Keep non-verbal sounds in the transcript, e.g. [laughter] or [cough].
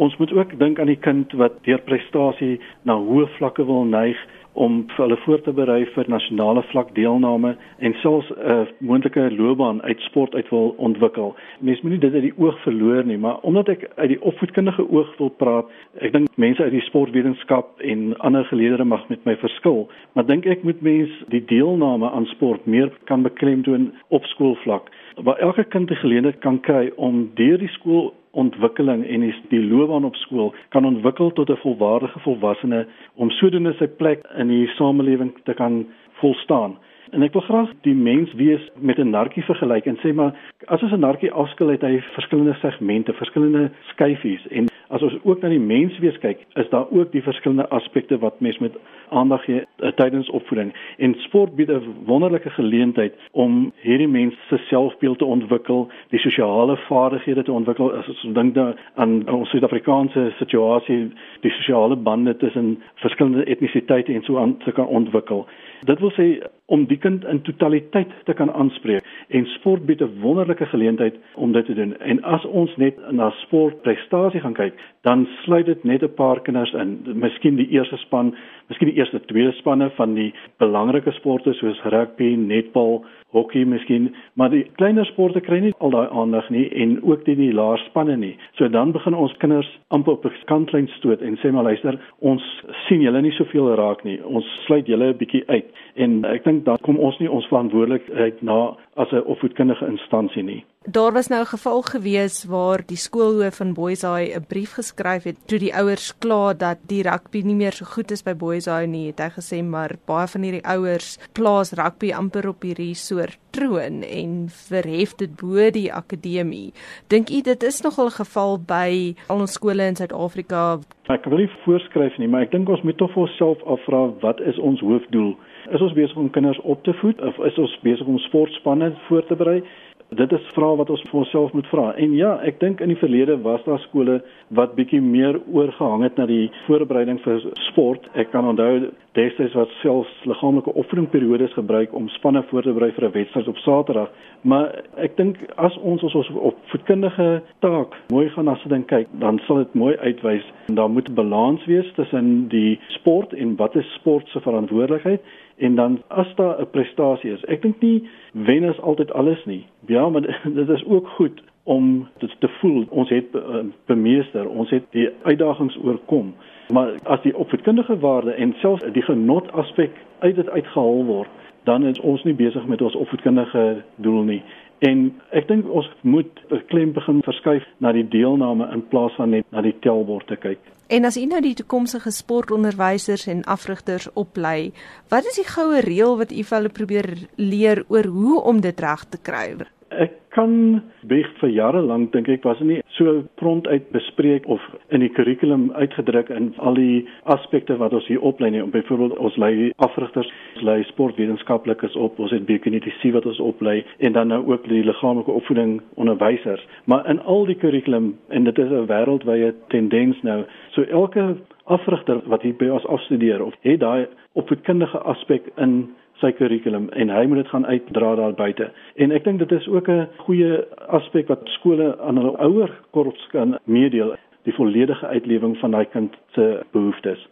Ons moet ook dink aan die kind wat deur prestasie na hoë vlakke wil neig om vir hulle voor te berei vir nasionale vlak deelname en selfs 'n uh, moontlike loopbaan uit sport uit wil ontwikkel. Mense moenie dit uit die oog verloor nie, maar omdat ek uit die opvoedkundige oog wil praat, ek dink mense uit die sportwetenskap en ander geleerders mag met my verskil, maar dink ek moet mense die deelname aan sport meer kan beklemtoon op skoolvlak waar elke kind 'n geleentheid kan kry om deur die skool ontwikkeling en die, die loopbaan op skool kan ontwikkel tot 'n volwaardige volwassene om sodoende sy plek in die samelewing te kan volstaan. En ek wil graag die mens wees met 'n narkie vergelyk en sê maar as ons 'n narkie afskil het hy verskillende segmente, verskillende skyfies en as ons ook na die mens wees kyk, is daar ook die verskillende aspekte wat mens met aandag gee uh, tydens opvoeding. En sport bied 'n wonderlike geleentheid om hierdie mens se selfbeeld te ontwikkel, die sosiale vaardighede te ontwikkel. As ons dink dan aan ons Suid-Afrikaanse situasie, die sosiale bande tussen verskillende etnisiteite en so aan te kan ontwikkel. Dit wil sê om die kind in totaliteit te kan aanspreek en sport bied 'n wonderlike geleentheid om dit te doen. En as ons net na sportprestasie gaan kyk, dan sluit dit net 'n paar kinders in. Miskien die eerste span, miskien die eerste twee spanne van die belangrike sporte soos rugby, netbal, hokkie miskien, maar die kleiner sporte kry nie al daai aandag nie en ook die, die laer spanne nie. So dan begin ons kinders amper op 'n kantlyn stoot en sê maar luister, ons sien julle nie soveel raak nie. Ons sluit julle 'n bietjie uit. En ek dink dan kom ons nie ons verantwoordelikheid na as 'n opvoedkundige instansie nie. Daar was nou 'n geval gewees waar die skoolhoof van Boysay 'n brief geskryf het toe die ouers kla dat die rugby nie meer so goed is by Boysay nie, het hy gesê maar baie van hierdie ouers plaas rugby amper op hierdie soort troon en verhef dit bo die akademie. Dink u dit is nogal 'n geval by al ons skole in Suid-Afrika? Ek wil nie voorskryf nie, maar ek dink ons moet tog vir onsself afvra wat is ons hoofdoel? Is ons besig om kinders op te voed of is ons besig om sportspanne voor te berei? Dit is vrae wat ons vir onsself moet vra. En ja, ek dink in die verlede was daar skole wat bietjie meer oorgehang het na die voorbereiding vir sport. Ek kan onthou destyds wat selfs liggaamlike oefeningperiodes gebruik om spanne voor te berei vir 'n wedstryd op Saterdag. Maar ek dink as ons ons op voetkundige taak mooi gaan na se ding kyk, dan sal dit mooi uitwys en daar moet 'n balans wees tussen die sport en wat is sport se verantwoordelikheid en dan as daar 'n prestasie is. Ek dink nie wen is altyd alles nie. Ja, maar [laughs] dit is ook goed om dit te voel ons het eh, bemeester, ons het die uitdagings oorkom. Maar as die opvoedkundige waarde en selfs die genot aspek uit dit uitgehaal word, dan is ons nie besig met ons opvoedkundige doel nie. En ek dink ons moet klem begin verskuif na die deelname in plaas van net na die telbord te kyk. En as u nou die toekomstige sportonderwysers en afrigters oplei, wat is die goue reël wat u vir hulle probeer leer oor hoe om dit reg te kry? Ek kan beg vir jare lank dink ek was nie so prompt uit bespreek of in die kurrikulum uitgedruk in al die aspekte wat ons hier oplei nie. Byvoorbeeld ons lei afrigters, ons lei sportwetenskaplikes op, ons het biokinetiese wat ons oplei en dan nou ook die liggaamlike opvoeding onderwysers. Maar in al die kurrikulum en dit is 'n wêreldwye tendens nou. So elke afrigter wat hier by ons afstudeer of het daai opvoedkundige aspek in sy kurrikulum en hy moet dit gaan uitdra daar buite. En ek dink dit is ook 'n goeie aspek wat skole aan hulle ouer korps kan meedeel, die volledige uitlewing van daai kind se behoeftes.